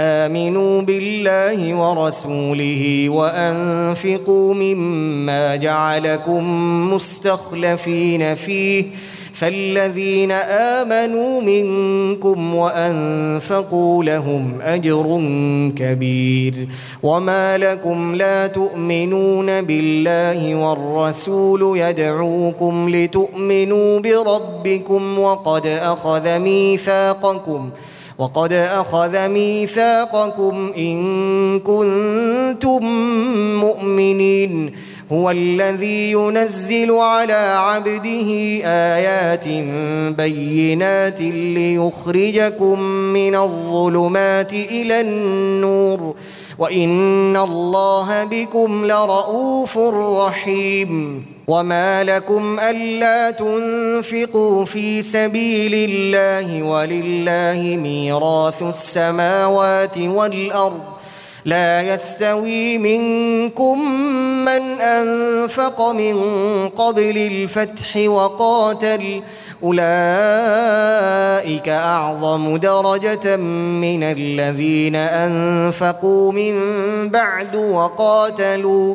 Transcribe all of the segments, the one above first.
امنوا بالله ورسوله وانفقوا مما جعلكم مستخلفين فيه فالذين امنوا منكم وانفقوا لهم اجر كبير وما لكم لا تؤمنون بالله والرسول يدعوكم لتؤمنوا بربكم وقد اخذ ميثاقكم وقد اخذ ميثاقكم ان كنتم مؤمنين هو الذي ينزل على عبده ايات بينات ليخرجكم من الظلمات الى النور وان الله بكم لرءوف رحيم وما لكم الا تنفقوا في سبيل الله ولله ميراث السماوات والارض لا يستوي منكم من انفق من قبل الفتح وقاتل اولئك اعظم درجه من الذين انفقوا من بعد وقاتلوا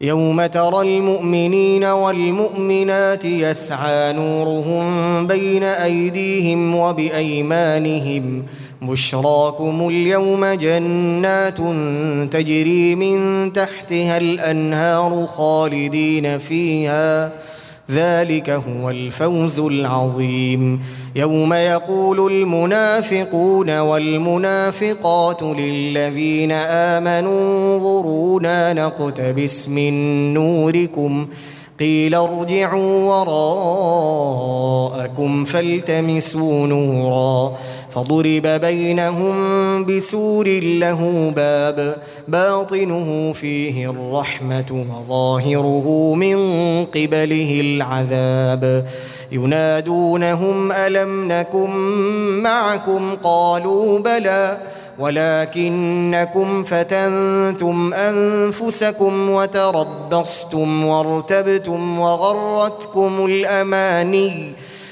يوم ترى المؤمنين والمؤمنات يسعى نورهم بين ايديهم وبايمانهم بشراكم اليوم جنات تجري من تحتها الانهار خالدين فيها ذلك هو الفوز العظيم يوم يقول المنافقون والمنافقات للذين امنوا انظرونا نقتبس من نوركم قيل ارجعوا وراءكم فالتمسوا نورا فضرب بينهم بسور له باب باطنه فيه الرحمه وظاهره من قبله العذاب ينادونهم الم نكن معكم قالوا بلى ولكنكم فتنتم انفسكم وتربصتم وارتبتم وغرتكم الاماني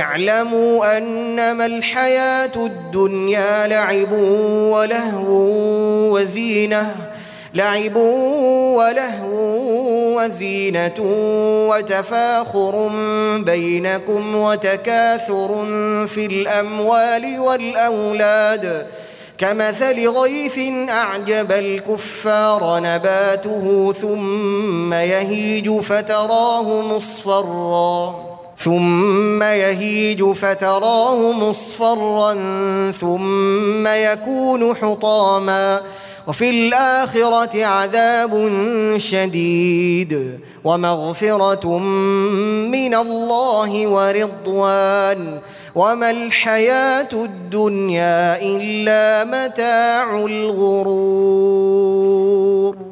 اعلموا انما الحياه الدنيا لعب ولهو وزينه لعب ولهو وزينة وتفاخر بينكم وتكاثر في الأموال والأولاد كمثل غيث أعجب الكفار نباته ثم يهيج فتراه مصفرًا ثم يهيج فتراه مصفرا ثم يكون حطاما وفي الاخره عذاب شديد ومغفره من الله ورضوان وما الحياه الدنيا الا متاع الغرور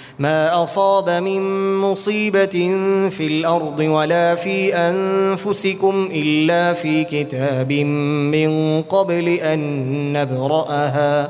ما اصاب من مصيبه في الارض ولا في انفسكم الا في كتاب من قبل ان نبراها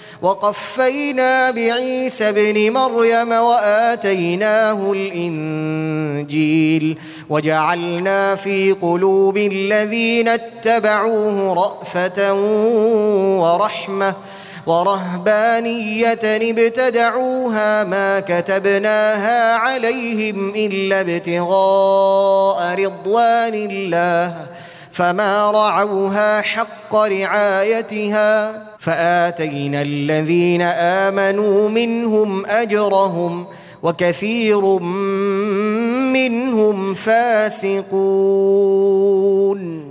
وقفينا بعيسى ابن مريم واتيناه الانجيل وجعلنا في قلوب الذين اتبعوه رافه ورحمه ورهبانية ابتدعوها ما كتبناها عليهم إلا ابتغاء رضوان الله فما رعوها حق رعايتها فاتينا الذين امنوا منهم اجرهم وكثير منهم فاسقون